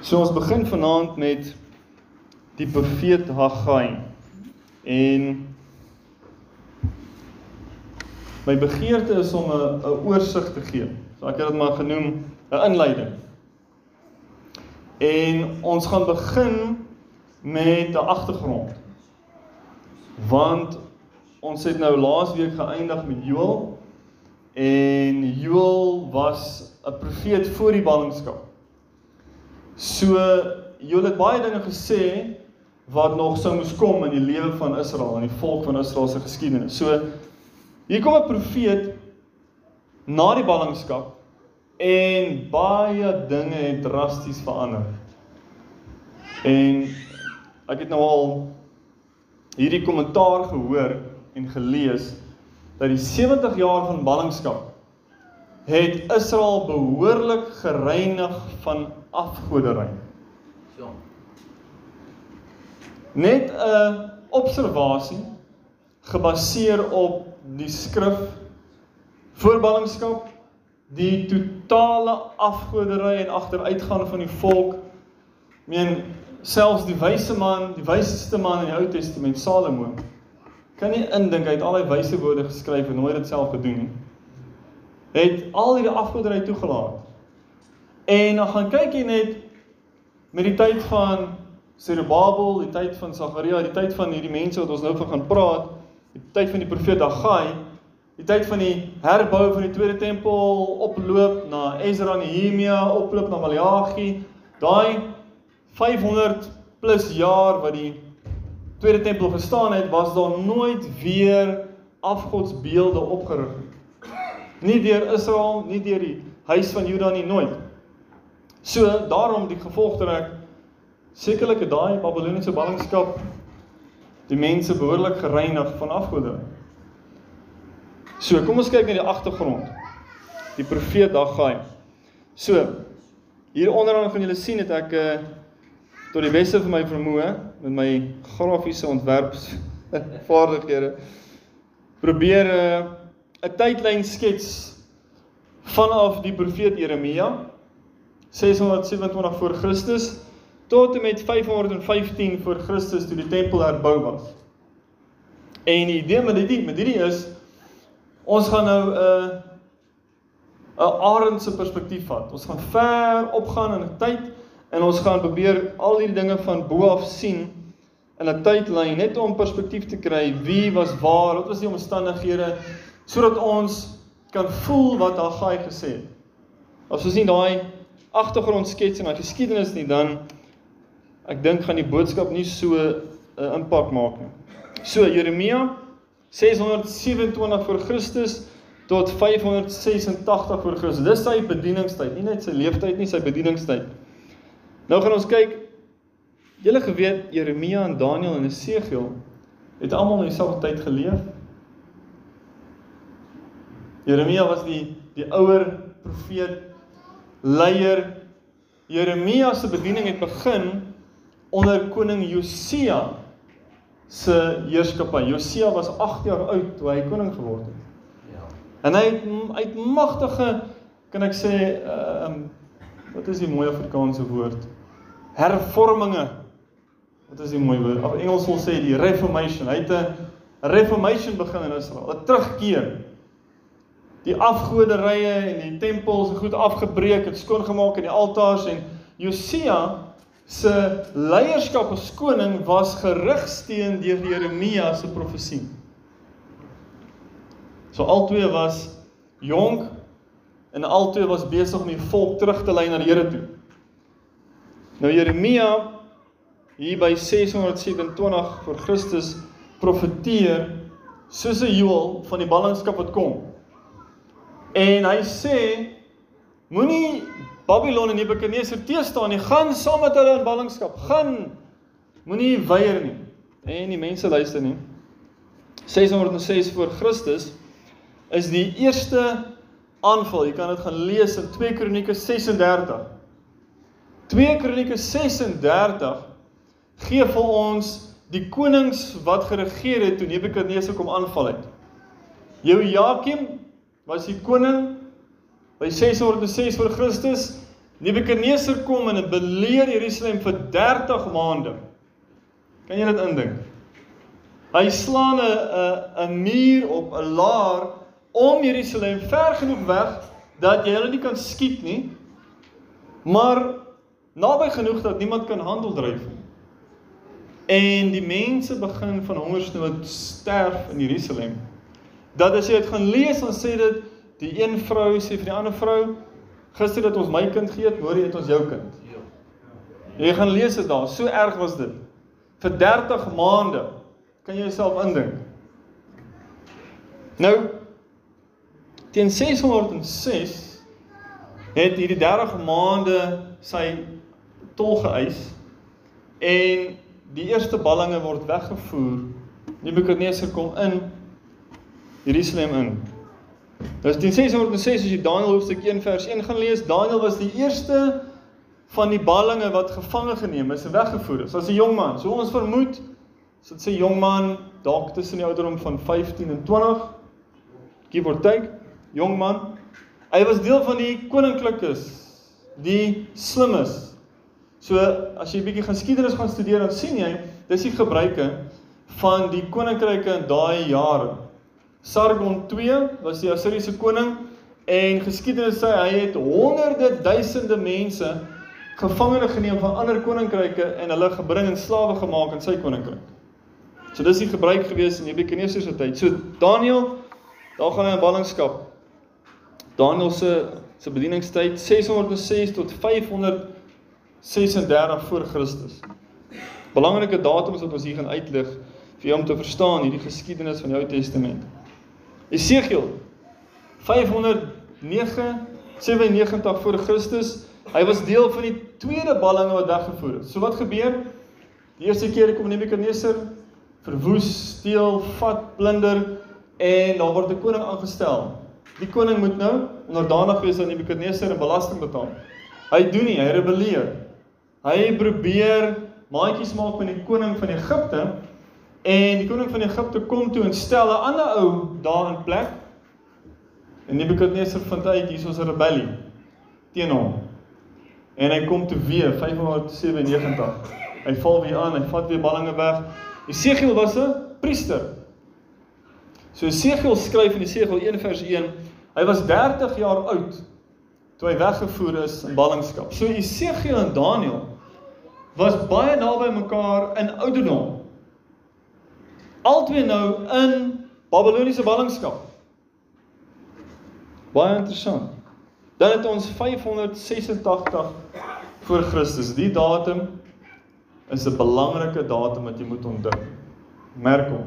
So ons begin vanaand met die profeet Haggai. En my begeerte is om 'n 'n oorsig te gee. So ek het dit maar genoem 'n inleiding. En ons gaan begin met 'n agtergrond. Want ons het nou laasweek geëindig met Joël en Joël was 'n profeet voor die ballingskap. So Joël het baie dinge gesê wat nog sou moes kom in die lewe van Israel en die volk van Israel se geskiedenis. So hier kom 'n profeet na die ballingskap en baie dinge het drasties verander. En ek het nou al hierdie kommentaar gehoor en gelees dat die 70 jaar van ballingskap het Israel behoorlik gereinig van afgoderry. So. Net 'n observasie gebaseer op die skrif voorballingskap, die totale afgoderry en agteruitgaan van die volk. Meen selfs die wyse man, die wyseste man in die Ou Testament, Salomo, kan nie indink hy het al die wyse woorde geskryf en nooit dit self gedoen nie. Het al hierdie afgoderry toegelaat. En dan gaan kyk jy net met die tyd van Zerubabel, die tyd van Sagaria, die tyd van hierdie mense wat ons nou van gaan praat, die tyd van die profeet Haggai, die tyd van die herbou van die tweede tempel, oploop na Ezra en Nehemia, oploop na Maleagi, daai 500 plus jaar wat die tweede tempel gestaan het, was daar nooit weer afgodsbeelde opgerig nie. Nie deur Israel, nie deur die huis van Juda nie nooit. So daarom die gevolgtrek sekerlik het daai Babiloniese ballingskap die mense behoorlik gereinig van afgoderry. So, kom ons kyk na die agtergrond. Die profeet Haggai. So, hier onderaan gaan julle sien het ek uh tot die beste van my vermoë met my grafiese ontwerps vaardighede probeer 'n uh, 'n tydlyn skets vanaf die profeet Jeremia 627 voor Christus tot en met 515 voor Christus toe die tempel herbou was. En die idee met dit met hierdie is ons gaan nou 'n uh, 'n arendse perspektief vat. Ons gaan ver opgaan in 'n tyd en ons gaan probeer al hierdie dinge van bo af sien in 'n tydlyn net om perspektief te kry wie was waar, wat was die omstandighede sodat ons kan voel wat Haggai gesê het. As ons sien daai agtergrondskets en daai geskiedenis nie dan ek dink gaan die boodskap nie so 'n uh, impak maak nie. So Jeremia 627 voor Christus tot 586 voor Christus. Dis sy bedieningstyd, nie net sy leeftyd nie, sy bedieningstyd. Nou gaan ons kyk Julle geweet Jeremia en Daniël en Esegiel het almal in dieselfde tyd geleef. Jeremia was die die ouer profeet leier. Jeremia se bediening het begin onder koning Josia se heerskappy. Josia was 8 jaar oud toe hy koning geword het. Ja. En hy het uit magtige kan ek sê ehm uh, wat is die mooi Afrikaanse woord? Hervorminge. Wat is die mooi woord? Of Engels wil sê die reformation. Hy het 'n reformation begin in Israel. 'n Terugkeer. Die afgoderye en die tempels het goed afgebreek, het skoongemaak en die altars en Josia se leierskap as koning was gerigsteen deur Jeremia se profesie. So albei was jonk en albei was besig om die volk terug te lei na die Here toe. Nou Jeremia hier by 627 voor Christus profeteer soos 'n Joël van die ballingskap wat kom. En hy sê moenie Babylon en Nebukadneser te staan nie, gaan saam met hulle in ballingskap. Gaan moenie weier nie. En die mense luister nie. 606 voor Christus is die eerste aanval. Jy kan dit gaan lees in 2 Kronieke 36. 2 Kronieke 36 gee vir ons die konings wat geregeer het toe Nebukadneser kom aanval het. Jehoiakim was die koning by 606 voor Christus Nebukadneser kom en beleer Jerusalem vir 30 maande. Kan jy dit indink? Hy slaan 'n 'n 'n muur op 'n laar om Jerusalem ver genoeg weg dat jy hulle nie kan skiet nie. Maar naby genoeg dat niemand kan handel dryf nie. En die mense begin van hongersnood sterf in Jerusalem. Dat as jy dit gaan lees, dan sê dit die een vrou sê vir die ander vrou, gister het ons my kind geëet, môre eet ons jou kind. Jy gaan lees dit daar, so erg was dit. Vir 30 maande kan jy jouself indink. Nou teen 606 het hierdie 30 maande sy tol geëis en die eerste ballinge word weggevoer. Nebukadneser kom in Jerusalem in. Dis in 606 as jy Daniël hoofstuk 1 vers 1 gaan lees, Daniël was die eerste van die ballinge wat gevange geneem is en weggevoer is. As 'n jong man, so ons vermoed, so dit sê jong man dalk tussen die ouderdom van 15 en 20. Give or take, jong man. Hy was deel van die koninklikes, die slimmes, So as jy 'n bietjie geskiedenis gaan studeer, dan sien jy dis die gebruike van die koninkryke in daai jare. Sargon II was die Assiriese koning en geskiedenis sê hy het honderde duisende mense gevangene geneem van ander koninkryke en hulle gebring en slawe gemaak in sy koninkryk. So dis die gebruik gewees in Nebukadneser se tyd. So Daniël, daar gaan hy in ballingskap. Daniël se se bedieningstyd 606 tot 500 36 voor Christus. Belangrike datums wat ons hier gaan uitlig vir jou om te verstaan hierdie geskiedenis van die Ou Testament. Esegiel 597 voor Christus. Hy was deel van die tweede ballinge wat weggevoer is. So wat gebeur? Die eerste keer kom Nebukadneser verwoes, steel, vat, plunder en dan word 'n koning aangestel. Die koning moet nou onderdanig wees aan Nebukadneser en belasting betaal. Hy doen nie, hy rebelleer. Hy probeer maatjies maak met die koning van Egipte en die koning van Egipte kom toe en stel 'n ander ou daar in plek. En Nebukadneser vind uit hier is 'n rebellie teen hom. En hy kom toe weer 597. Hy val weer aan, hy vat weer ballinge weg. Esegiel was 'n priester. So Esegiel skryf in Esegiel 1 vers 1, hy was 30 jaar oud toe hy weggevoer is in ballingskap. So Esegiel en Daniël was baie naby mekaar in ouderdom. Altwee nou in Babiloniese ballingskap. Baie interessant. Dan het ons 586 voor Christus. Die datum is 'n belangrike datum wat jy moet onthou. Merk hom.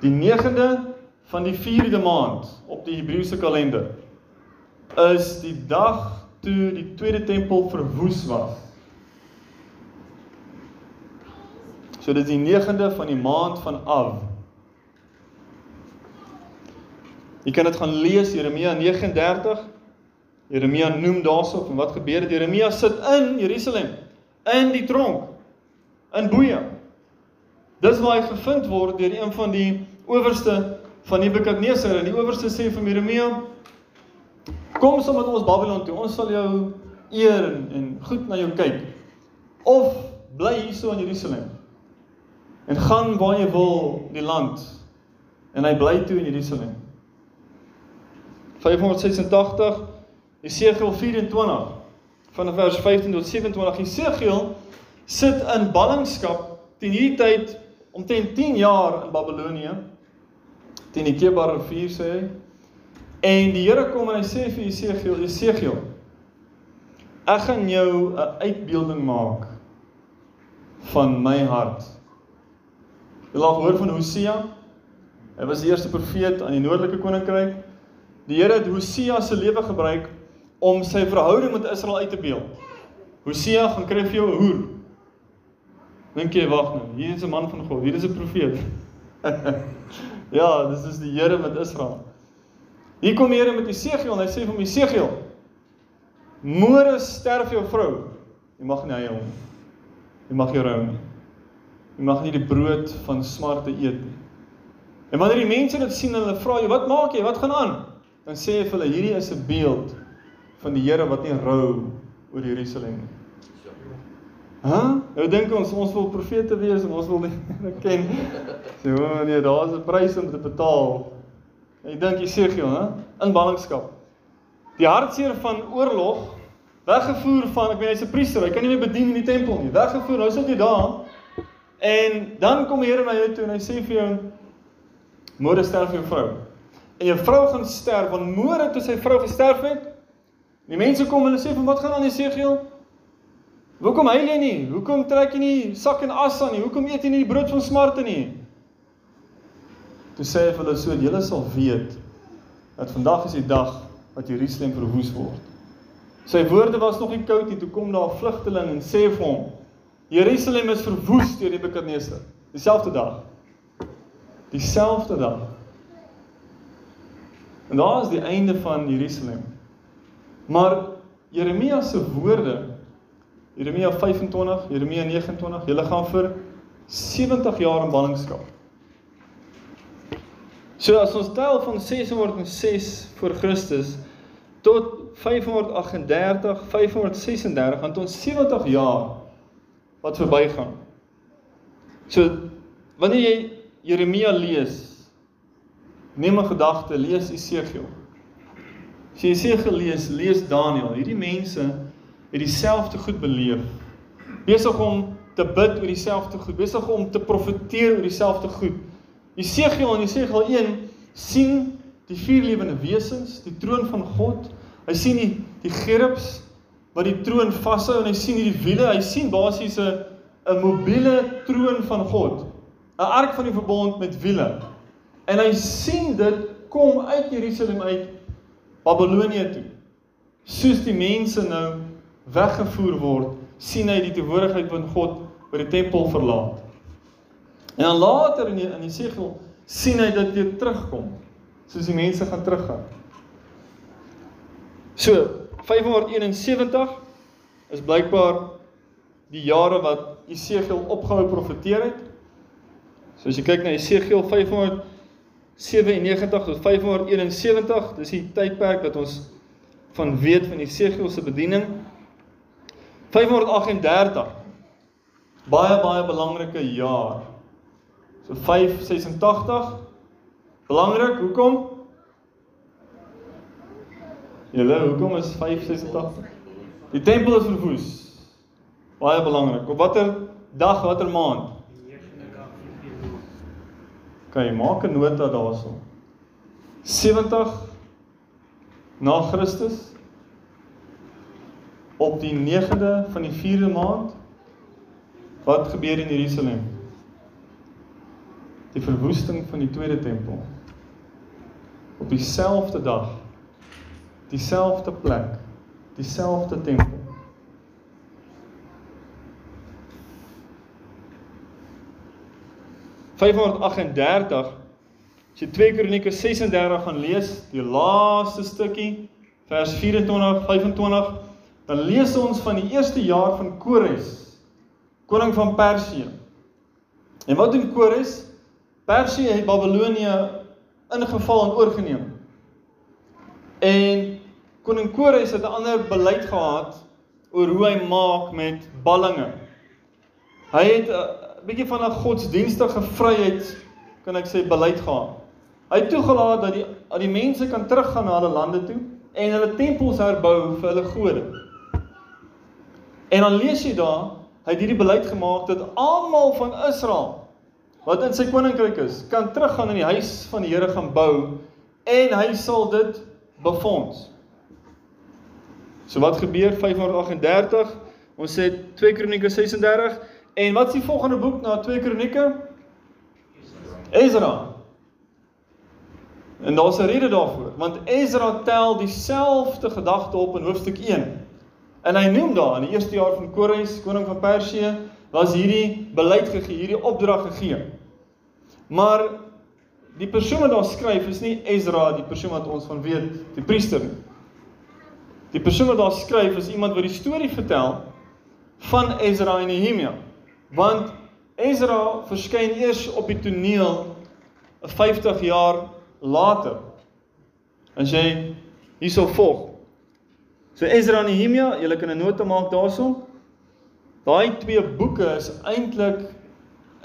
Die 9de van die 4de maand op die Hebreëse kalender is die dag toe die tweede tempel verwoes was. So dit is die 9de van die maand van Av. Jy kan dit gaan lees Jeremia 39. Jeremia noem daarsoop en wat gebeur het? Jeremia sit in Jerusalem in die tronk in boeye. Dis waar hy gevind word deur een van die owerste van Nebukadneser en die owerste sê vir Jeremia Kom saam met ons Babylon toe. Ons sal jou eer en, en goed na jou kyk. Of bly hierso in Jerusalem. En gaan waar jy wil die land. En hy bly toe in Jerusalem. 586 Jesegiel 24 van vers 15 tot 27 Jesegiel sit in ballingskap teen hierdie tyd omtrent 10 jaar in Babelonie teen die Kebar rivier sê hy En die Here kom en hy sê vir Jesegiel, Jesegiel, ek gaan jou 'n uitbeelding maak van my hart. Jy laat hoor van Hosea. Hy was die eerste profeet aan die noordelike koninkryk. Die Here het Hosea se lewe gebruik om sy verhouding met Israel uit te beeld. Hosea gaan kry vir jou 'n hoer. Dink jy wag nou, hier is 'n man van God, hier is 'n profeet. ja, dis is die Here met Israel. Hier kom Here met Esegiel en hy sê vir hom Esegiel: Môre sterf jou vrou. Jy mag nie hy hom. Jy mag jou rou nie. Jy mag nie die brood van smarte eet nie. En wanneer die mense dit sien, hulle vra jy, "Wat maak jy? Wat gaan aan?" Dan sê hy vir hulle, "Hierdie is 'n beeld van die Here wat nie rou oor Jerusalem nie. Hæ? Huh? Nou dink ons ons wil profete wees en ons wil die Here ken. So oh, nee, daar's 'n prys om te betaal. Ek dink Jesegiel, hè? In ballingskap. Die hartseer van oorlog weggevoer van ek meen hy's 'n priester, hy kan nie meer bedien in die tempel nie. Weggevoer, nou sit jy daar. En dan kom die Here na jou toe en hy sê vir jou môre sterf jou vrou. En jou vrou gaan sterf want môre toe sy vrou gesterf het, die mense kom hulle sê van wat gaan aan Jesegiel? Hoekom huil jy nie? Hoekom trek jy nie sak en as aan nie? Hoekom eet jy nie die brood van smarte nie? Toe sê hy vir hulle so, julle sal weet dat vandag is die dag wat Jerusalem verwoes word. Sy woorde was nog nie koud nie, toe kom daar 'n vlugteling en sê vir hom: Jerusalem is verwoes deur Nebukadnesar. Dieselfde dag. Dieselfde dag. En daar is die einde van Jerusalem. Maar Jeremia se woorde Jeremia 25, Jeremia 29, julle gaan vir 70 jaar in ballingskap. So as ons tel van 606 voor Christus tot 538, 536, dan ons 70 jaar wat verbygaan. So wanneer jy Jeremia lees, neem 'n gedagte, lees Esegiel. As jy Esegiel lees, lees Daniël. Hierdie mense het dieselfde goed beleef. Besig om te bid oor dieselfde goed, besig om te profeteer oor dieselfde goed. Jesegiel in Jesegiel 1 sien die vier lewende wesens, die troon van God. Hy sien die die gerubs wat die troon vashou en hy sien hierdie wiele, hy sien basies 'n 'n mobiele troon van God. 'n Ark van die verbond met wiele. En hy sien dit kom uit Jerusalem uit Babelonie toe. Soos die mense nou weggevoer word, sien hy die teenwoordigheid van God by die tempel verlaat. En dan later in die, in die segel sien hy dat dit terugkom, soos die mense gaan teruggaan. So, 571 is blykbaar die jare wat Jesegiel opgehou profeteer het. So as jy kyk na Jesegiel 597 tot 571, dis die tydperk wat ons van weet van Jesegiel se bediening. 538 baie baie belangrike jaar. So 586 belangrik, hoekom? Julle, hoekom is 586? Die tempel is verwoes. Baie belangrik. Op watter dag, watter maand? Kan jy maak 'n nota daarso? 70 na Christus op die 9de van die 4de maand wat gebeur in Jerusalem? Die verwoesting van die tweede tempel. Op dieselfde dag, dieselfde plek, dieselfde tempel. As jy 2 Kronieke 36 gaan lees, die laaste stukkie, vers 24, 25 dan lees ons van die eerste jaar van Kores, koning van Persië. En wat doen Kores? Persië het Babelonie ingeval en oorgeneem. En koning Kores het 'n ander beleid gehad oor hoe hy maak met ballinge. Hy het 'n bietjie van 'n godsdienstige vryheid, kan ek sê, beleid gehad. Hy het toegelaat dat die dat die mense kan teruggaan na hulle lande toe en hulle tempels herbou vir hulle gode. En dan lees jy daar, hy het hierdie beleid gemaak dat almal van Israel wat in sy koninkryk is, kan teruggaan in die huis van die Here gaan bou en hy sal dit befonds. So wat gebeur 538? Ons sê 2 Kronieke 36 en wat is die volgende boek na 2 Kronieke? Ezra. En daar's 'n rede daarvoor, want Ezra tel dieselfde gedagte op in hoofstuk 1. En hy noem daar in die eerste jaar van Kores, koning van Persië, was hierdie beleid gegee, hierdie opdrag gegee. Maar die persoon wat daar skryf is nie Ezra, die persoon wat ons van weet, die priester nie. Die persoon wat daar skryf is iemand wat die storie vertel van Ezra en Nehemia. Want Ezra verskyn eers op die toneel 'n 50 jaar later. As jy hierso volg, So Ezra en Nehemia, julle kan 'n nota maak daarso. Daai twee boeke is eintlik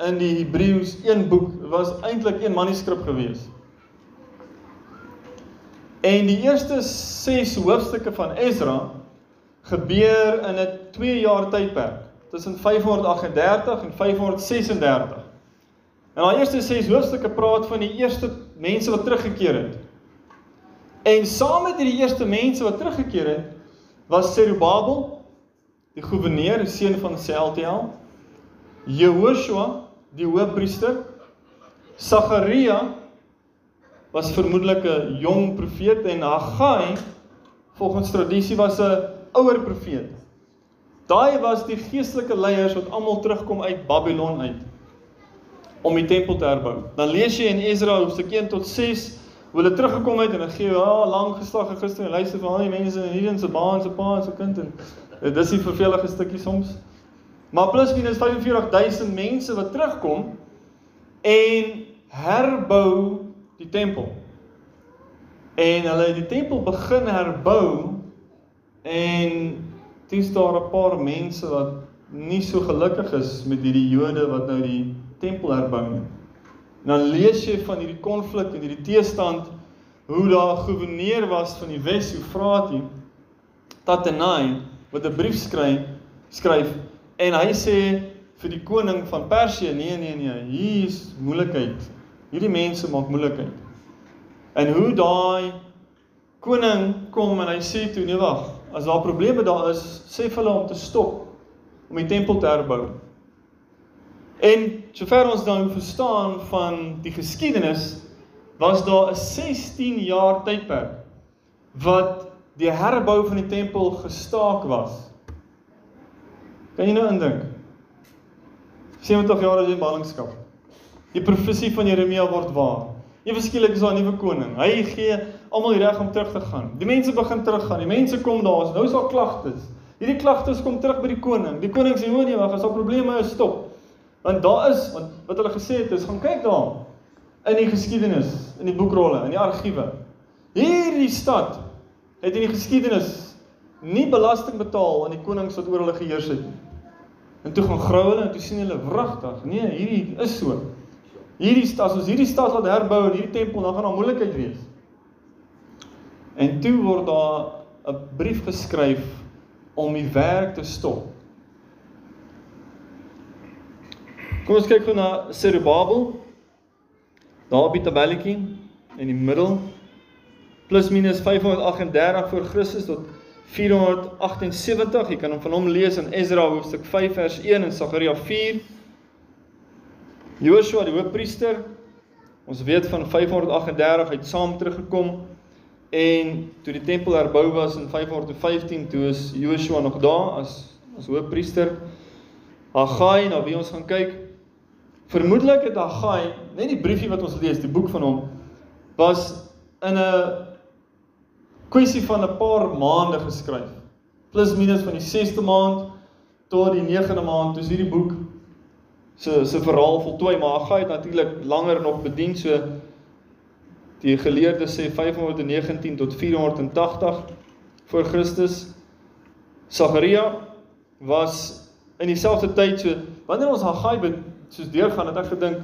in die Hebreëus een boek, was eintlik een manuskrip gewees. En die eerste 6 hoofstukke van Ezra gebeur in 'n 2 jaar tydperk tussen 538 en 536. En daai eerste 6 hoofstukke praat van die eerste mense wat teruggekeer het. En saam met hierdie eerste mense wat teruggekeer het, was Zerubabel, die goewerneur, die seun van Sealtiel, Jehoshua, die hoofpriester, Sagaria was vermoedelik 'n jong profeet en Haggai volgens tradisie was 'n ouer profeet. Daai was die geestelike leiers wat almal terugkom uit Babylon uit om die tempel te herbou. Dan lees jy in Ezra hoofstuk 1 tot 6 hoe hulle teruggekom het en hulle gee 'n oh, lang geslag en gister en luister vir al die mense in hierdie se baan se pa en se kind en dis die vervelige stukkie soms. Maar plus minus 45000 mense wat terugkom en herbou die tempel. En hulle het die tempel begin herbou en dis daar 'n paar mense wat nie so gelukkig is met hierdie Jode wat nou die tempel herbou nie. En dan lees jy van hierdie konflik en hierdie teestand hoe daar 'n goewerneur was van die Wes Eufratie Tatenai wat 'n brief skryf skryf en hy sê vir die koning van Persië nee nee nee hier is moeilikheid. Hierdie mense maak moeilikheid. En hoe daai koning kom en hy sê toe nee wag, as daar probleme daar is, sê vir hulle om te stop om die tempel te herbou. En sover ons dan verstaan van die geskiedenis, was daar 'n 16 jaar tydperk wat die herbou van die tempel gestaak was. Kan jy nou indink? 70 jaar is in ballingskap. Die profesie van Jeremia word waar. Ewe skielik is daar 'n nuwe koning. Hy gee almal die reg om terug te gaan. Die mense begin teruggaan. Die mense kom daar. Nou is daar klagtes. Hierdie klagtes kom terug by die koning. Die koning sê: "Hoor nee, wag, as daar probleme is, stop." Want daar is want wat hulle gesê het is gaan kyk daar in die geskiedenis, in die boekrolle, in die argiewe. Hierdie stad het in die geskiedenis nie belasting betaal aan die konings wat oor hulle geheers het nie. En toe gaan grou hulle en toe sien hulle wragtig, nee, hierdie is so. Hierdie stad, as ons hierdie stad laat herbou en hierdie tempel, dan gaan daar moeilikheid wees. En toe word daar 'n brief geskryf om die werk te stop. Kom ons kyk gou na Zerubabel. Daar die tabelletjie in die middel plus minus 538 voor Christus tot 478. Jy kan hom van hom lees in Ezra hoofstuk 5 vers 1 en Sagaria 4. Joshua die hoofpriester. Ons weet van 538 het saam teruggekom en toe die tempel herbou was in 515 toe is Joshua nog daar as as hoofpriester. Haggai, nou wie ons gaan kyk, Vermoedelik het Haggai, net die briefie wat ons lees, die boek van hom, was in 'n kwessie van 'n paar maande geskryf. Plus minus van die 6de maand tot die 9de maand, dis hierdie boek se se verhaal voltooi, maar Haggai het natuurlik langer nog bedien, so die geleerdes sê 519 tot 480 voor Christus. Sagaria was in dieselfde tyd so wanneer ons Haggai soos deurgaan het ek gedink,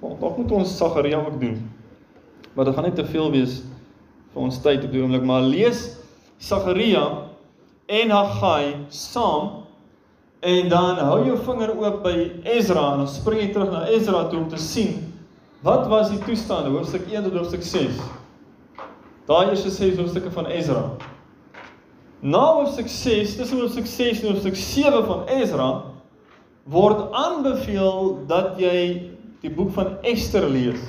dalk moet ons Sagaria ook doen. Maar dit gaan net te veel wees vir ons tyd op die oomblik, maar lees Sagaria en Haggai saam en dan hou jou vinger oop by Ezra en dan spring jy terug na Ezra toe om te sien wat was die toestande hoofstuk 1 tot hoofstuk 6. Daai die ses hoofstukke van Ezra. Na hoofstuk 6, dis hoofstuk 6 en hoofstuk 7 van Ezra word aanbeveel dat jy die boek van Ester lees.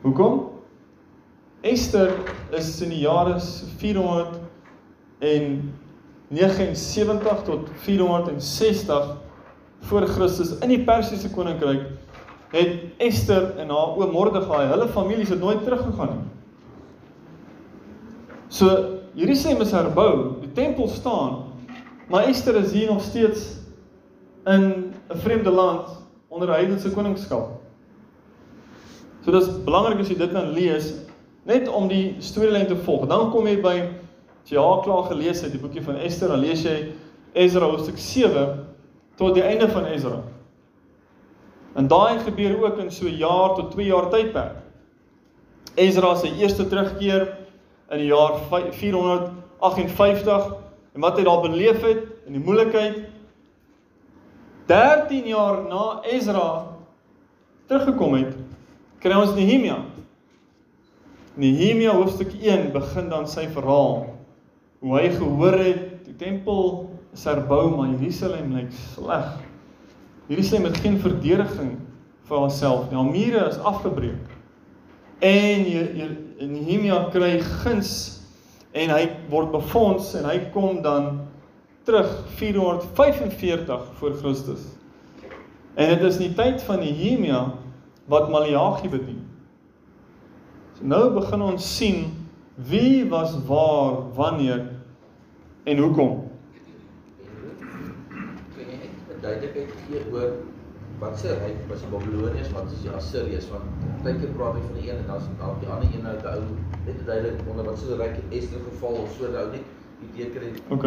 Hoekom? Ester is in die jare 479 tot 460 voor Christus in die Persiese koninkryk het Ester en haar oom Mordegai, hulle families het nooit teruggegaan nie. So Jerusalem is herbou, die tempel staan, maar Ester is hier nog steeds in 'n vreemde land onder 'n heidense koningskap. So dis belangrik as jy dit dan lees net om die storielyn te volg. Dan kom jy by As jy al klaar gelees het die boekie van Ester, dan lees jy Ezra hoofstuk 7 tot die einde van Ezra. En daai gebeur ook in so 'n jaar tot 2 jaar tydperk. Ezra se eerste terugkeer in die jaar 458 en wat hy daar beleef het in die moeilikheid 13 jaar na Ezra teruggekom het, kry ons Nehemia. Nehemia hoofstuk 1 begin dan sy verhaal hoe hy gehoor het die tempel is herbou maar Jerusalem lyk sleg. Jerusalem het geen verdediging vir haarself nie. Haar mure is afgebreek. En Nehemia kry guns en hy word befonds en hy kom dan terug 445 voor Christus. En dit is in die tyd van Nehemia wat Maleagi bedien. So nou begin ons sien wie was waar, wanneer en hoekom. Kan jy net duidelikheid gee oor wat se ryk was die Babiloniërs, wat is die Assiriërs? Want baie keer praat jy van die een en dan dalk die ander een nou te ou. Net duidelik onder wat se ryk het Ester geval of so nou net die teken het. OK.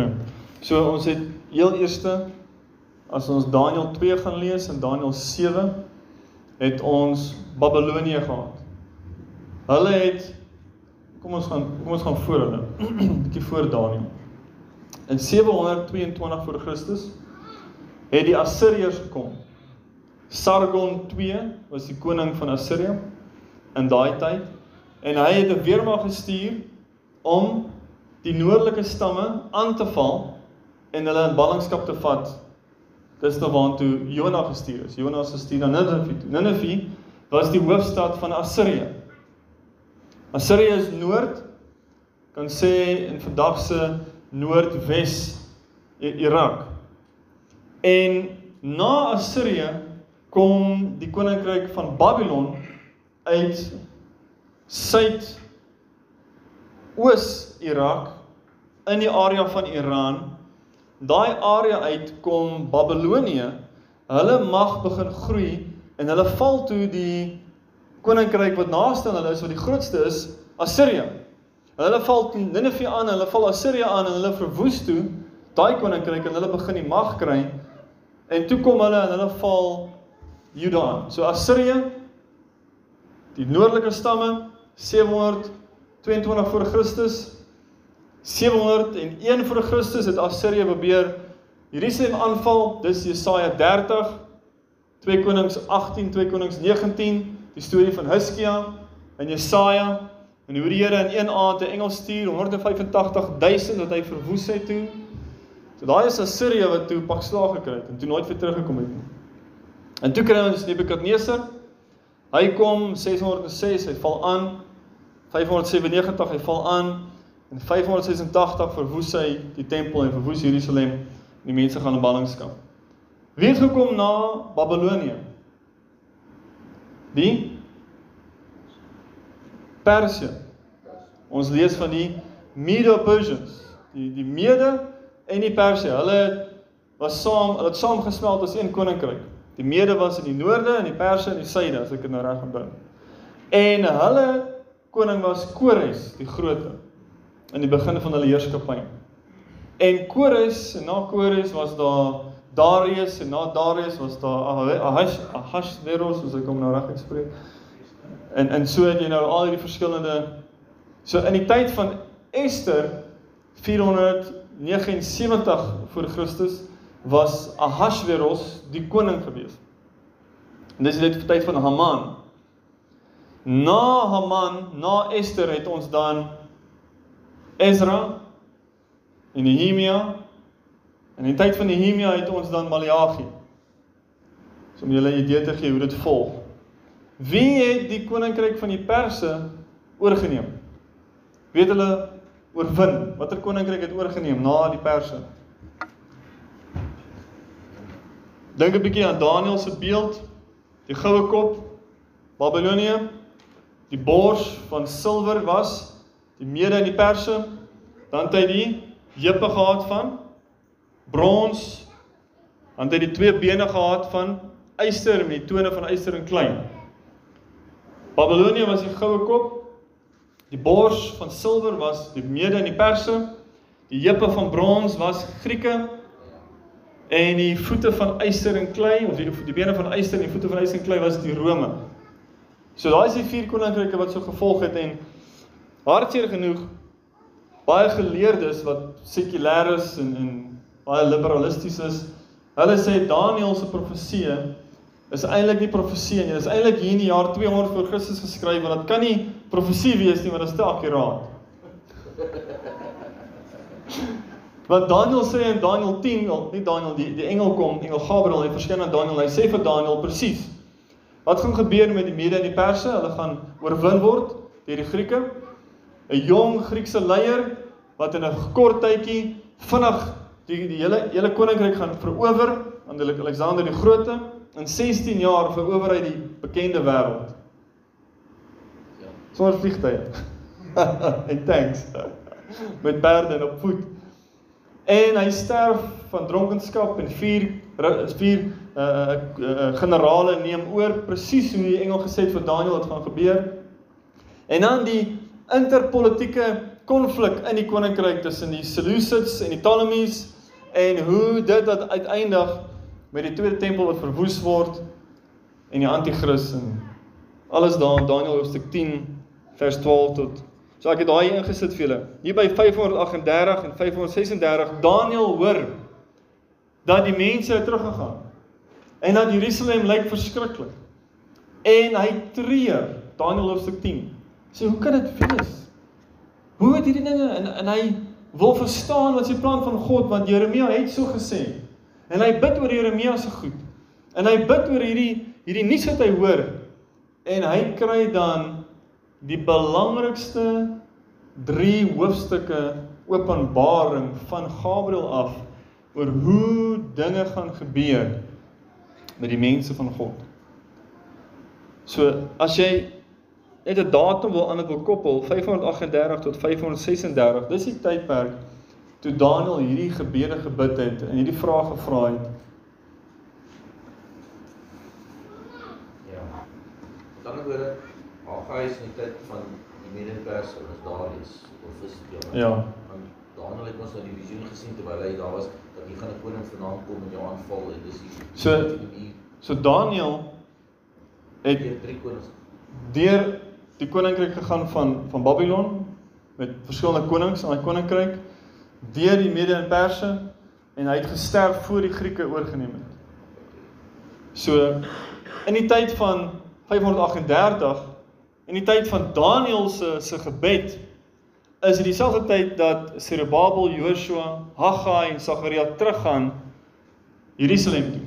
So ons het heel eerste as ons Daniël 2 gaan lees en Daniël 7 het ons Babilonië gehad. Hulle het kom ons gaan kom ons gaan voor hulle. 'n bietjie voor Daniël. In 722 voor Christus het die Assiriërs gekom. Sargon II was die koning van Assirië in daai tyd en hy het 'n weermag gestuur om die noordelike stamme aan te val en hulle in ballingskap te vat. Dis nou waartoe Jona gestuur is. Jona is gestuur na Ninive toe. Ninive was die hoofstad van Assirië. Assirië is noord kan sê in vandag se noordwes Irak. En na Assirië kom die koninkryk van Babylon uit suid oos Irak in die area van Iran. Daai area uit kom Babilonië. Hulle mag begin groei en hulle val toe die koninkryk wat naaste aan hulle is wat die grootste is, Assirië. Hulle val Ninive aan, hulle val Assirië aan en hulle verwoes toe daai koninkryk en hulle begin die mag kry. En toe kom hulle en hulle val Juda aan. So Assirië die noordelike stamme 722 voor Christus 701 voor Christus het Assirië probeer Jerusalem aanval. Dis Jesaja 30 2 Konings 18 2 Konings 19 die storie van Hizkia en Jesaja en hoe die Here in een aand 'n engel stuur 185000 wat hy verwoes het toe. So daai is Assirië wat toe pak slag gekry het en toe nooit weer teruggekom het nie. En toe kry ons Nebukadneser. Hy kom 606, hy val aan. 597 hy val aan en 586 verwoes hy die tempel en verwoes Jerusalem en die mense gaan in ballingskap. Wie het gekom na Babilonië? Wie? Persië. Ons lees van die Medo-Persians, die die Mede en die Persië. Hulle was saam, hulle het saam gesmelt as een koninkryk. Die Mede was in die noorde en die Perse in die suide, as ek dit nou reg onthou. En hulle koning was Kores die Grote in die begin van hulle heerskappy. En Kores en na Kores was daar Darius en na Darius was daar Ahash Ahashveros, as ek hom nou reg uitspreek. En en so het jy nou al hierdie verskillende so in die tyd van Ester 479 voor Christus was Ahasveros die koning gewees. En dis net vir tyd van Haman. Na Haman, na Ester het ons dan Ezra en Nehemia. En in die tyd van Nehemia het ons dan Maleagi. So om julle 'n idee te gee hoe dit volg. Wie het die koninkryk van die Perse oorgeneem? Weet hulle oorwin? Watter koninkryk het oorgeneem na die Perse? Dink 'n bietjie aan Daniël se beeld, die goue kop, Babilonië, die bors van silwer was, die mede en die perse, dan het hy die heupe gehad van brons, dan het hy die twee bene gehad van yster met die tone van yster en klein. Babilonië was die goue kop, die bors van silwer was die mede en die perse. Die heupe van brons was Grieke. En die voete van yster en klei of die die bene van yster en die voete van yster en klei was die Rome. So daai is die vier koninkryke wat so gevolg het en hartseer genoeg baie geleerdes wat sekulêr is en en baie liberalisties is, hulle sê Daniël se profeseë is eintlik nie profeseë nie. Dit is eintlik hier in die jaar 200 voor Christus geskryf want dit kan nie profesie wees nie want dit is te akkuraat. Want Daniël sê in Daniël 10, nie Daniël die die engel kom, engel Gabriël, hy verskyn aan Daniël. Hy sê vir Daniël presies wat gaan gebeur met die Mede en die Perse? Hulle gaan oorwin word deur die Grieke. 'n Jong Griekse leier wat in 'n kort tydjie vinnig die die hele hele koninkryk gaan verower aan Alexander die Grote. In 16 jaar verower hy die bekende wêreld. Ja. Sonder vliegtye. en tanks. Met perde en op voet. En hy sterf van dronkenskap en vier vier uh, uh, uh generale neem oor presies hoe die engel gesê het vir Daniël wat gaan gebeur. En dan die interpolitiese konflik in die koninkryk tussen die Seleucids en die Ptolemies en hoe dit dat uiteindig met die tweede tempel wat verwoes word en die anti-kris en alles daar in Daniël hoofstuk 10 vers 12 tot So ek het daai ingesit vir julle. Hier by 538 en 536 Daniël hoor dat die mense het teruggegaan. En dat Jerusalem lyk verskriklik. En hy treur, Daniël hoofstuk 10. Sê hoe kan dit wees? Hoe het hierdie dinge en en hy wil verstaan wat sy plan van God want Jeremia het so gesê. En hy bid oor Jeremia se goed. En hy bid oor hierdie hierdie nuus wat hy hoor. En hy kry dan die belangrikste 3 hoofstukke openbaring van Gabriël af oor hoe dinge gaan gebeur met die mense van God. So as jy net 'n datum wil aan dit wil koppel 538 tot 536, dis die tydperk toe Daniël hierdie gebede gebid het en hierdie vraag gevra het. Ja. Dan word Hagai is in die tyd van die Medo-Perse of Darius of is ja. Ja. Want Daniël het ons nou die visioen gesien terwyl hy daar was dat hier gaan 'n koning vanaand kom en jou aanval en dis die So so Daniël het deur drie konings deur die koninkryk gegaan van van Babylon met verskillende konings aan die koninkryk deur die Mede en Perse en hy het gesterf voor die Grieke oorgeneem het. So in die tyd van 538 In die tyd van Daniël se se gebed is dit dieselfde tyd dat Zerubbabel, Joshua, Haggai en Sagaria teruggaan Jerusalem toe.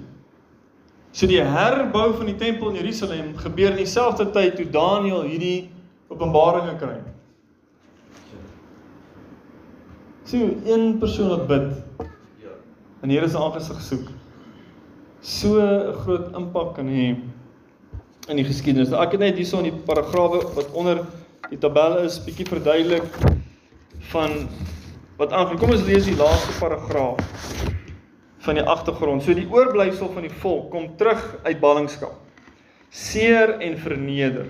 So die herbou van die tempel in Jerusalem gebeur in dieselfde tyd toe Daniël hierdie openbaringe kry. So een persoon wat bid. Ja. En die Here se aangesig soek. So 'n groot impak kan hê in die geskiedenis. Nou ek het net hierso in die paragrawe wat onder die tabel is bietjie verduidelik van wat aangaan. Kom ons lees die laaste paragraaf van die agtergrond. So die oorblyfsel van die volk kom terug uit ballingskap. Seer en verneder.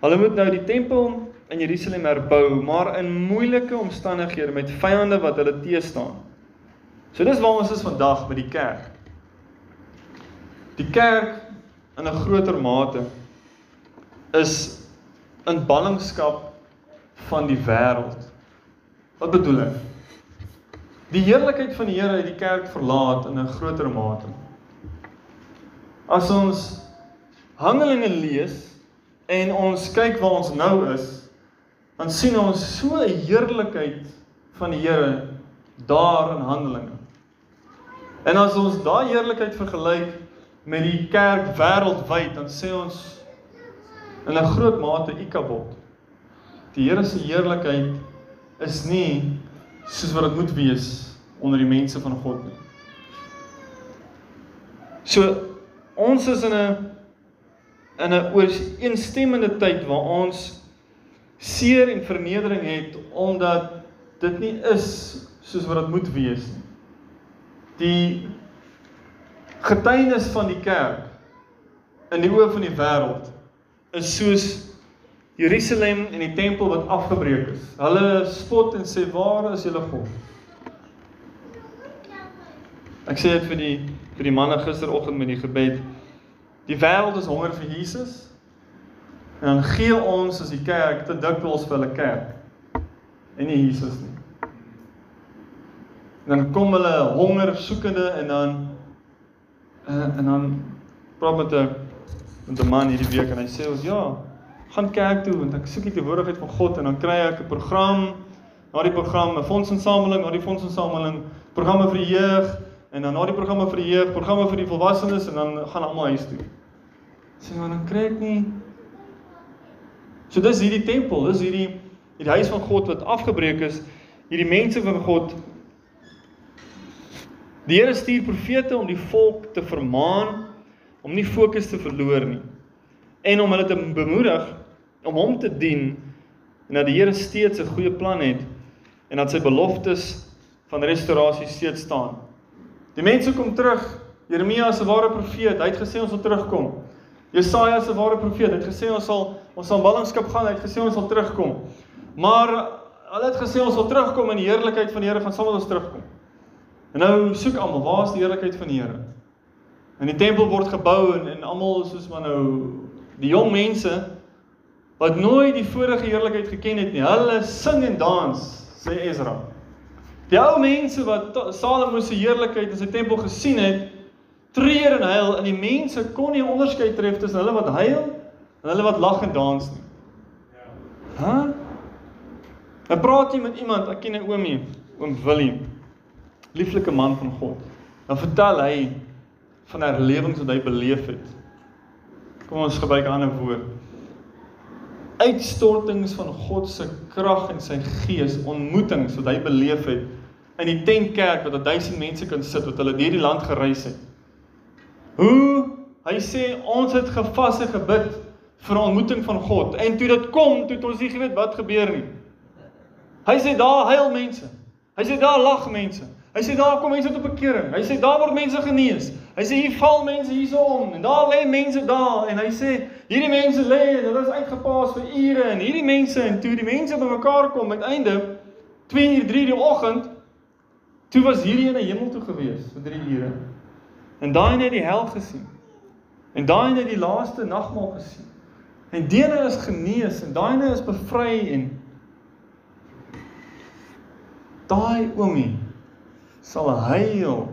Hulle moet nou die tempel in Jerusalem herbou, maar in moeilike omstandighede met vyande wat hulle teestaan. So dis waar ons is vandag by die kerk. Die kerk in 'n groter mate is in ballingskap van die wêreld. Wat bedoel ek? Die heerlikheid van die Here het die kerk verlaat in 'n groter mate. As ons Handelinge lees en ons kyk waar ons nou is, dan sien ons so 'n heerlikheid van die Here daar in Handelinge. En as ons daai heerlikheid vergelyk met die kerk wêreldwyd dan sê ons in 'n groot mate Ikabod. Die Here se heerlikheid is nie soos wat dit moet wees onder die mense van God nie. So ons is in 'n in 'n ooreenstemmende tyd waar ons seer en vernedering het omdat dit nie is soos wat dit moet wees nie. Die getuienis van die kerk in die oë van die wêreld is soos Jerusalem en die tempel wat afgebreek is. Hulle spot en sê waar is julle God? Ek sê dit vir die vir die manne gisteroggend met die gebed. Die wêreld is honger vir Jesus. En dan gee ons as die kerk te dikwels vir hulle kerk en nie Jesus nie. En dan kom hulle honger soekende en dan uh, en dan praat met 'n met 'n man hierdie week en hy sê ons ja, gaan kerk toe want ek soek die teenwoordigheid van God en dan kry ek 'n program, na die program 'n fondsinsameling, na die fondsinsameling, programme vir die jeug en dan na die programme vir die jeug, programme vir die volwassenes en dan gaan almal huis toe. Sê maar dan kry ek nie So dis hierdie tempel, dis hierdie hierdie huis van God wat afgebreek is, hierdie mense van God. Die Here stuur profete om die volk te vermaan om nie fokus te verloor nie en om hulle te bemoedig om hom te dien en dat die Here steeds 'n goeie plan het en dat sy beloftes van restaurasie steeds staan. Die mense kom terug. Jeremia is 'n ware profeet. Hy het gesê ons sal terugkom. Jesaja 'n ware profeet. Het gesê ons sal ons sal ballingskap gaan. Hy het gesê ons sal terugkom. Maar hulle het gesê ons sal terugkom in die heerlikheid van die Here, gaan saam met ons terugkom. En nou soek almal, waar is die heerlikheid van die Here? En die tempel word gebou en en almal soos maar nou die jong mense wat nooit die vorige heerlikheid geken het nie. Hulle sing en dans, sê Ezra. Die ou mense wat Salomo se heerlikheid in sy tempel gesien het, treur en huil en die mense kon nie onderskei tref tussen hulle wat huil en hulle wat lag en dans nie. Ja. Hæ? Huh? Dan praat jy met iemand, ek ken 'n oomie, oom Willie. Lieflike man van God. Dan vertel hy van herlewings wat hy beleef het. Kom ons gebruik 'n ander woord. Uitstortings van God se krag en sy gees, ontmoetings wat hy beleef het in die tentkerk wat 1000 mense kan sit wat hulle deur die land gereis het. Hoe hy sê ons het gevas en gebid vir 'n ontmoeting van God en toe dit kom, toe het ons nie geweet wat gebeur nie. Hy sê daar huil mense. Hy sê daar lag mense. Hy sê daar kom mense tot bekering. Hy sê daar word mense genees. Hy sê hier val mense hierson en daar lê mense daar en hy sê hierdie mense lê en hulle is uitgepaas vir ure en hierdie mense en toe die mense bymekaar kom uiteindelik 2 uur 3 die oggend toe was hierdie in die hemel toe gewees vir 3 ure. En daai net die hel gesien. En daai net die laaste nagmaal gesien. En dene is genees en daai is bevry en daai oomie sal huil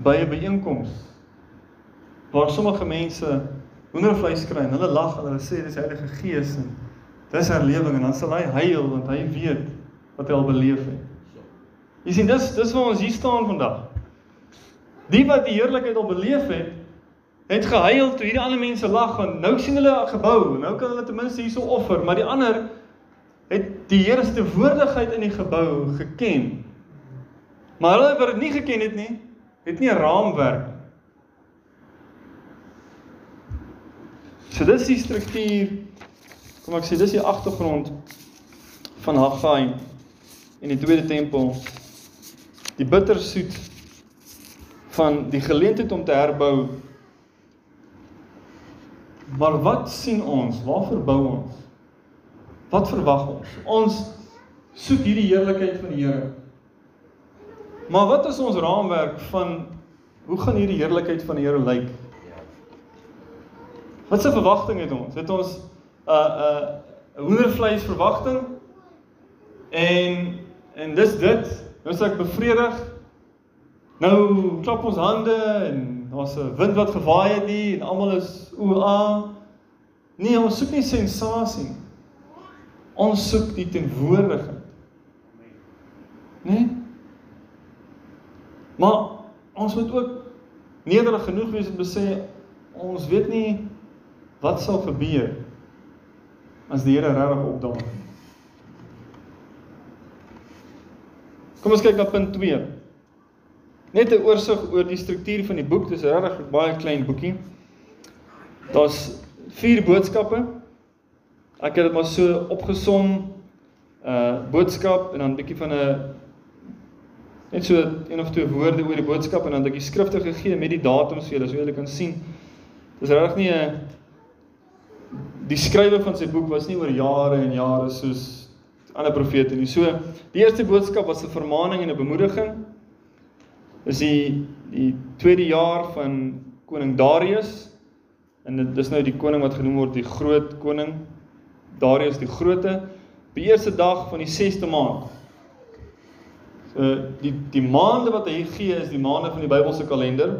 by 'n byeenkoms waar sommige mense hoendervleis kry en hulle lag en hulle sê dis Heilige Gees en dis herlewing en dan sal hy huil want hy weet wat hy al beleef het. Jy sien dis dis waar ons hier staan vandag. Die wat die heerlikheid al beleef het, het gehuil toe hierdie ander mense lag want nou sien hulle 'n gebou, nou kan hulle ten minste hierso offer, maar die ander het die Here se teenwoordigheid in die gebou geken. Maar hulle wat dit nie geken het nie, het nie 'n raamwerk nie. So dis die struktuur. Kom ek sê dis die agtergrond van Haggai in die tweede tempel. Die bittersoet van die geleentheid om te herbou. Maar wat sien ons? Waar verbou ons? Wat verwag ons? Ons soek hierdie heerlikheid van die Here. Maar wat is ons raamwerk van hoe gaan hierdie heerlikheid van die Here lyk? Wat se verwagting het ons? Het ons 'n uh, 'n uh, hoendervleis verwagting? En en dis dit. Nou sê ek bevredig. Nou klap ons hande en daar's 'n wind wat gewaai het hier en almal is ooh. Nee, ons soek nie sensasie nie. Ons soek die teenwoordigheid. Nee? Maar ons moet ook nederig genoeg wees om te sê ons weet nie wat sal gebeur as die Here regtig opdaag. Kom ons kyk na punt 2. Net 'n oorsig oor die struktuur van die boek. Dis regtig 'n baie klein boekie. Daar's 4 boodskappe. Ek het dit maar so opgesom uh boodskap en dan 'n bietjie van 'n net so een of twee woorde oor die boodskap en dan ek die skrifte gegee met die datums vir julle so julle kan sien. Dis regtig nie 'n die skrywer van sy boek was nie oor jare en jare soos ander profete nie. So die eerste boodskap was 'n vermaaning en 'n bemoediging. Is die die tweede jaar van koning Darius en dit is nou die koning wat genoem word die groot koning Darius die groote op die eerste dag van die 6ste maand. So die die maande wat hy gee is die maande van die Bybelse kalender.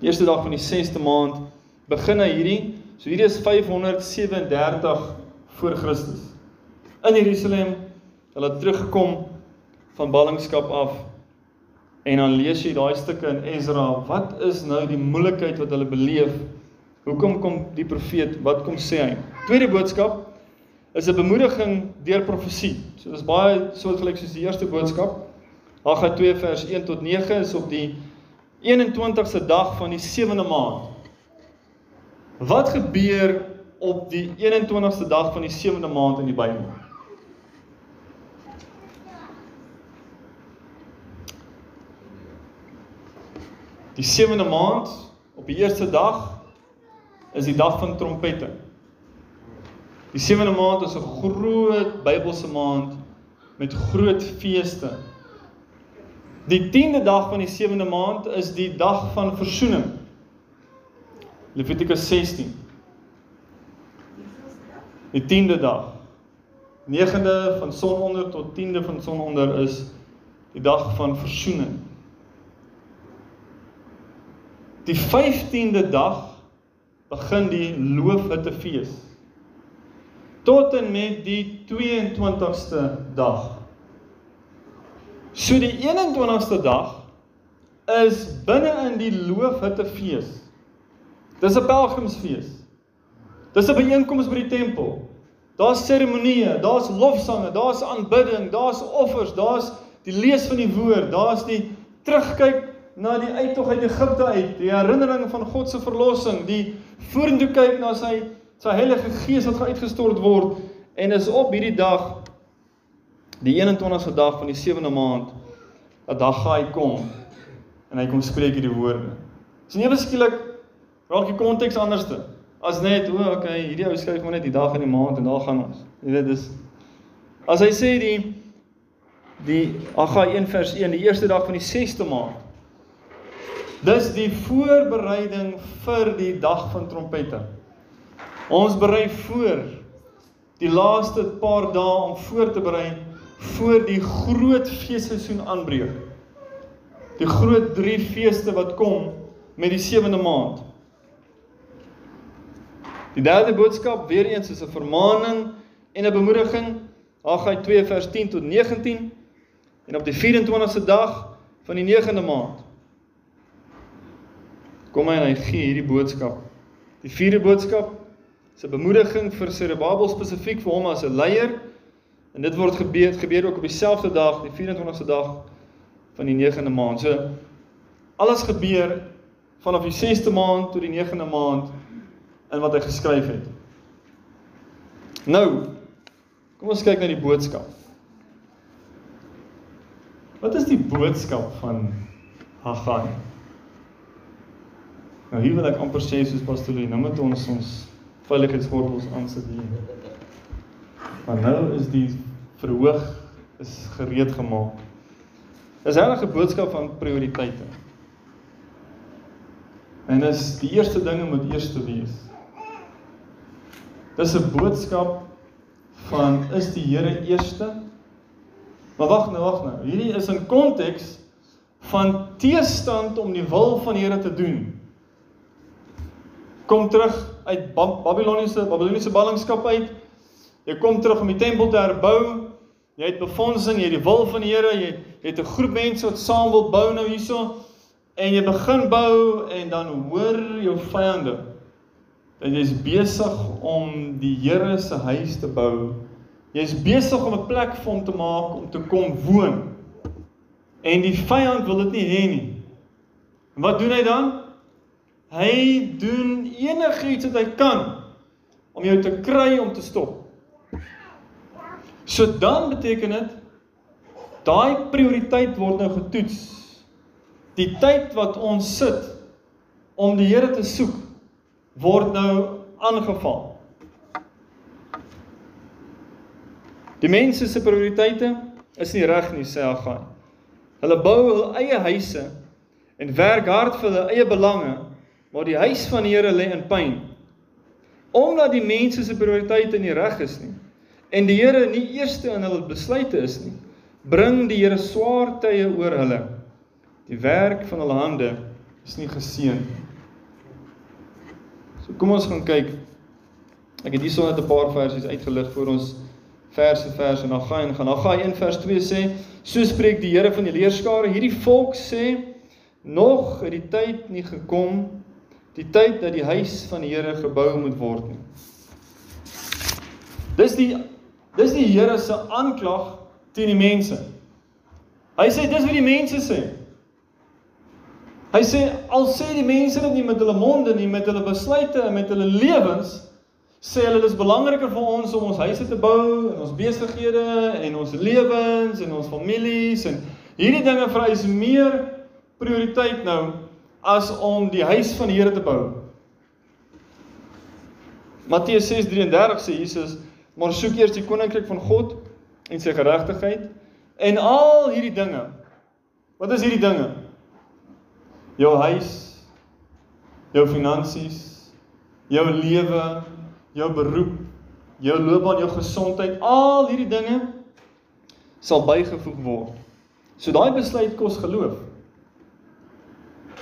Die eerste dag van die 6ste maand begin hy hierdie So hierdie is 537 voor Christus. In Jerusalem, hulle het teruggekom van ballingskap af. En dan lees jy daai stukke in Ezra, wat is nou die moeilikheid wat hulle beleef? Hoekom kom die profeet, wat kom sê hy? Tweede boodskap is 'n bemoediging deur profesie. So dis baie soortgelyk soos die eerste boodskap. Haggai 2 vers 1 tot 9 is op die 21ste dag van die 7de maand. Wat gebeur op die 21ste dag van die 7de maand in die Bybel? Die 7de maand op die eerste dag is die dag van trompette. Die 7de maand is 'n groot Bybelse maand met groot feeste. Die 10de dag van die 7de maand is die dag van versoening. Levitikus 16. Die 10de dag. 9de van sononder tot 10de van sononder is die dag van versoening. Die 15de dag begin die loofhuttefees. Tot en met die 22ste dag. So die 21ste dag is binne in die loofhuttefees Dis 'n pelgrimsfees. Dis 'n byeenkoms by die tempel. Daar's seremonieë, daar's lofsange, daar's aanbidding, daar's offers, daar's die lees van die woord, daar's die terugkyk na die uittog uit Egipte uit, die herinnering van God se verlossing, die vorentoe kyk na sy sy Heilige Gees wat uitgestort word en is op hierdie dag die 21ste dag van die 7de maand dat hy kom en hy kom spreek hierdie woorde. Dis nie beskiklik raak die konteks anderste. As net, o, oh, okay, hierdie ou skryf maar net die dag en die maand en daar gaan ons. Jy weet dis As hy sê die die Agai 1 vers 1, die eerste dag van die 6ste maand. Dis die voorbereiding vir die dag van trompette. Ons berei voor die laaste paar dae om voor te berei voor die groot feesseisoen aanbreek. Die groot drie feeste wat kom met die 7de maand. Die derde boodskap weer eens is 'n vermaaning en 'n bemoediging. Haggai 2 vers 10 tot 19 en op die 24ste dag van die 9de maand kom hy en hy gee hierdie boodskap. Die vierde boodskap is 'n bemoediging vir Zerubbabel spesifiek vir hom as 'n leier. En dit word gebeur gebeur ook op dieselfde dag, die 24ste dag van die 9de maand. So alles gebeur vanaf die 6de maand tot die 9de maand in wat hy geskryf het. Nou, kom ons kyk na die boodskap. Wat is die boodskap van Haggai? Nou hier wil ek amper sê soos pastorie, nou moet ons ons veiligheidsgordels aansit hier. Maar nou is die verhoog is gereed gemaak. Dis regtig 'n boodskap van prioriteite. En is die eerste dinge moet eers te wees. Dis 'n boodskap van is die Here eerste? Maar wag nou, wag nou. Hierdie is in konteks van teestand om die wil van die Here te doen. Kom terug uit Babiloniese Babiloniese ballingskap uit. Jy kom terug om die tempel te herbou. Jy het befondsing, jy het die wil van die Here, jy, het 'n groep mense wat saam wil bou nou hierso en jy begin bou en dan hoor jou vyande dat jy is besig om die Here se huis te bou. Jy is besig om 'n plek vir hom te maak om te kom woon. En die vyand wil dit nie hê nie. En wat doen hy dan? Hy doen enigiets wat hy kan om jou te kry om te stop. So dan beteken dit daai prioriteit word nou getoets. Die tyd wat ons sit om die Here te soek word nou aangeval. Die mense se prioriteite is nie reg nie, sê Haggai. Hulle bou hul eie huise en werk hard vir hulle eie belange maar die huis van die Here lê in pyn. Omdat die mense se prioriteite nie reg is nie en die Here nie eerste in hulle besluite is nie, bring die Here swaar tye oor hulle. Die werk van hulle hande is nie geseën nie. So kom ons gaan kyk. Ek het hierso net 'n paar versies uitgelig vir ons verse verse en dan gaan en gaan. Dan gaan 1 vers 2 sê, so spreek die Here van die leerskare, hierdie volk sê nog het die tyd nie gekom die tyd dat die huis van die Here gebou moet word nie. Dis die dis die Here se aanklag teen die mense. Hy sê dis wat die mense sê. Hy sê al sê die mense dit nie met hulle monde nie, met hulle besluite en met hulle lewens, sê hulle dis belangriker vir ons om ons huise te bou en ons besighede en ons lewens en ons families en hierdie dinge vereis meer prioriteit nou as om die huis van die Here te bou. Matteus 6:33 sê Jesus, maar soek eers die koninkryk van God en sy geregtigheid en al hierdie dinge. Wat is hierdie dinge? Jou huis, jou finansies, jou lewe, jou beroep, jou loopbaan, jou gesondheid, al hierdie dinge sal bygevoeg word. So daai besluit kos geloof.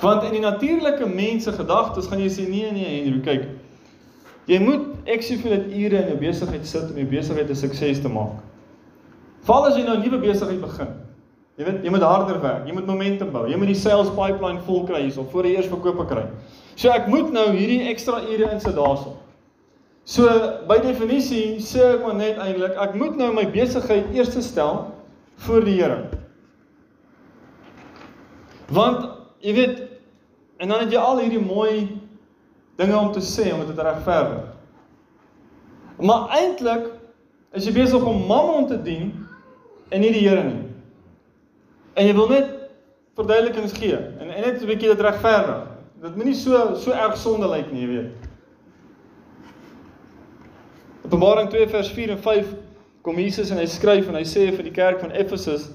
Want in die natuurlike mense gedagtes gaan jy sê nee nee Henry, kyk. Jy moet ek sê vir dit ure in jou besigheid sit om jou besigheid 'n sukses te maak. Val as jy nou 'n nuwe besigheid begin. Jy weet, jy moet harder werk, jy moet momentum bou. Jy moet die sales pipeline vol kry hierso voor jy eers verkope kry. So ek moet nou hierdie ekstra ure insit daarso. So by definisie sê ek maar net eintlik ek moet nou my besigheid eers stel voor die Here. Want jy weet en dan het jy al hierdie mooi dinge om te sê om dit te regverdig. Maar eintlik is jy besig om Mammon te dien en nie die Here nie. En jy wil net verduidelikings gee en, en net 'n bietjie dit regverdig. Dit moenie so so erg sonde lyk nie, jy weet. Openbaring 2 vers 4 en 5 kom Jesus en hy skryf en hy sê vir die kerk van Efesus: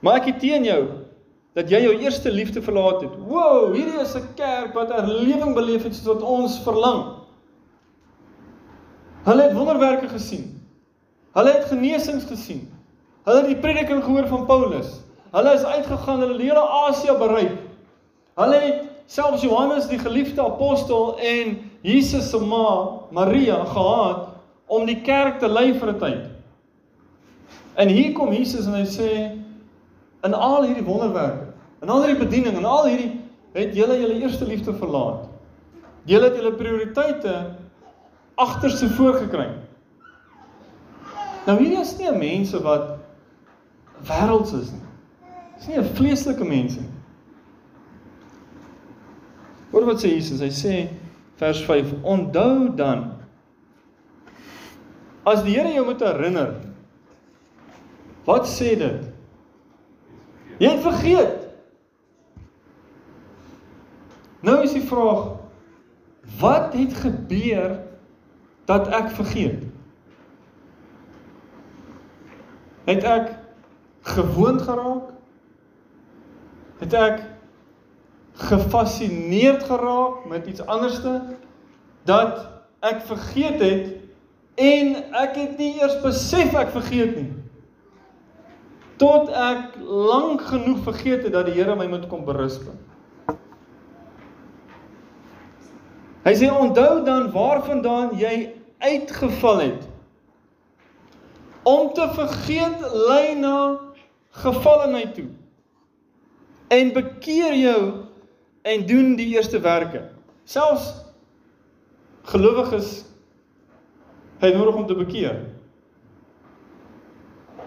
"Maar ek het teen jou dat jy jou eerste liefde verlaat het." Woew, hierdie is 'n kerk wat herlewing beleef het soos wat ons verlang. Hulle het wonderwerke gesien. Hulle het genesings gesien. Hulle het die prediking gehoor van Paulus. Hulle is uitgegaan, hulle het Asië bereik. Hulle het selfs Johannes die geliefde apostel en Jesus se ma, Maria, gehad om die kerk te lei vir 'n tyd. En hier kom Jesus en hy sê in al hierdie wonderwerke, in al hierdie bediening en al hierdie het julle julle eerste liefde verlaat. Julle het julle prioriteite agterste voor gekry. Nou hierdie is nie mense wat wêrelds is nie. Dis nie 'n vleeslike mense nie. Hoor wat sê Jesus? Hy sê vers 5: Onthou dan as die Here jou moet herinner. Wat sê dit? Jy het vergeet. Nou is die vraag: Wat het gebeur dat ek vergeet? Het ek gewoond geraak? Het ek gefassineerd geraak met iets anderste dat ek vergeet het en ek het nie eers besef ek vergeet nie tot ek lank genoeg vergeet het dat die Here my moet kom berusp. Hy sê onthou dan waarvandaan jy uitgeval het. Om te vergeet lei na gevallenheid toe. En bekeer jou en doen die eerste werke. Selfs gelowiges het nodig om te bekeer.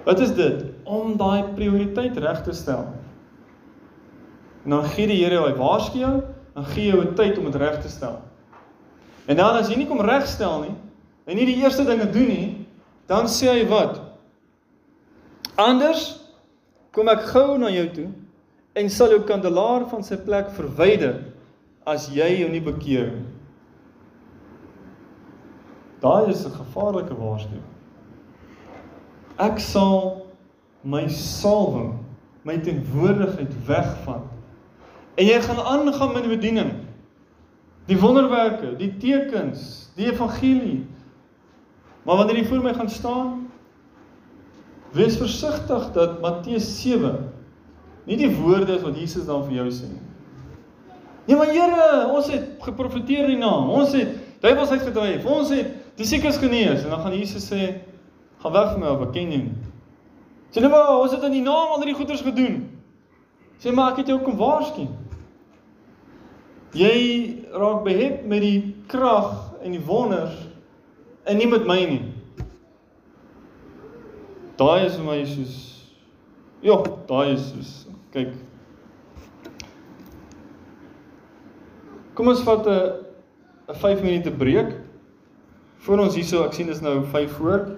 Wat is dit? Om daai prioriteit reg te stel. En dan gee die Here jou, hy waarsku jou, dan gee jou tyd om dit reg te stel. En dan as jy nie kom regstel nie en nie die eerste dinge doen nie, dan sê hy wat? Anders kom ek gou na jou toe en sal jou kandelaar van sy plek verwyder as jy jou nie bekeer nie. Daai is 'n gevaarlike waarskuwing. Ek sal my salwing, my teenwoordigheid wegvat. En jy gaan aangaan met die bediening. Die wonderwerke, die tekens, die evangelie. Maar wanneer jy voor my gaan staan, wees versigtig dat Matteus 7 nie die woorde is wat Jesus dan vir jou sê nie. Nee maar Here, ons het geprofeteer in die naam. Ons het duiwels uitgedryf. Ons het die siekes genees en dan gaan Jesus sê gaan weg van my ek ken jou nie. Sê nee maar ons het in die naam al hierdie goeders gedoen. Sê maar ek het jou kom waarsku. Jy raak behep met die krag en die wonders en nie met my nie. Daai is my soos ja, daai is soos kyk. Kom ons vat 'n 'n 5 minute breek. Voor ons hierso, ek sien dis nou 5 voor.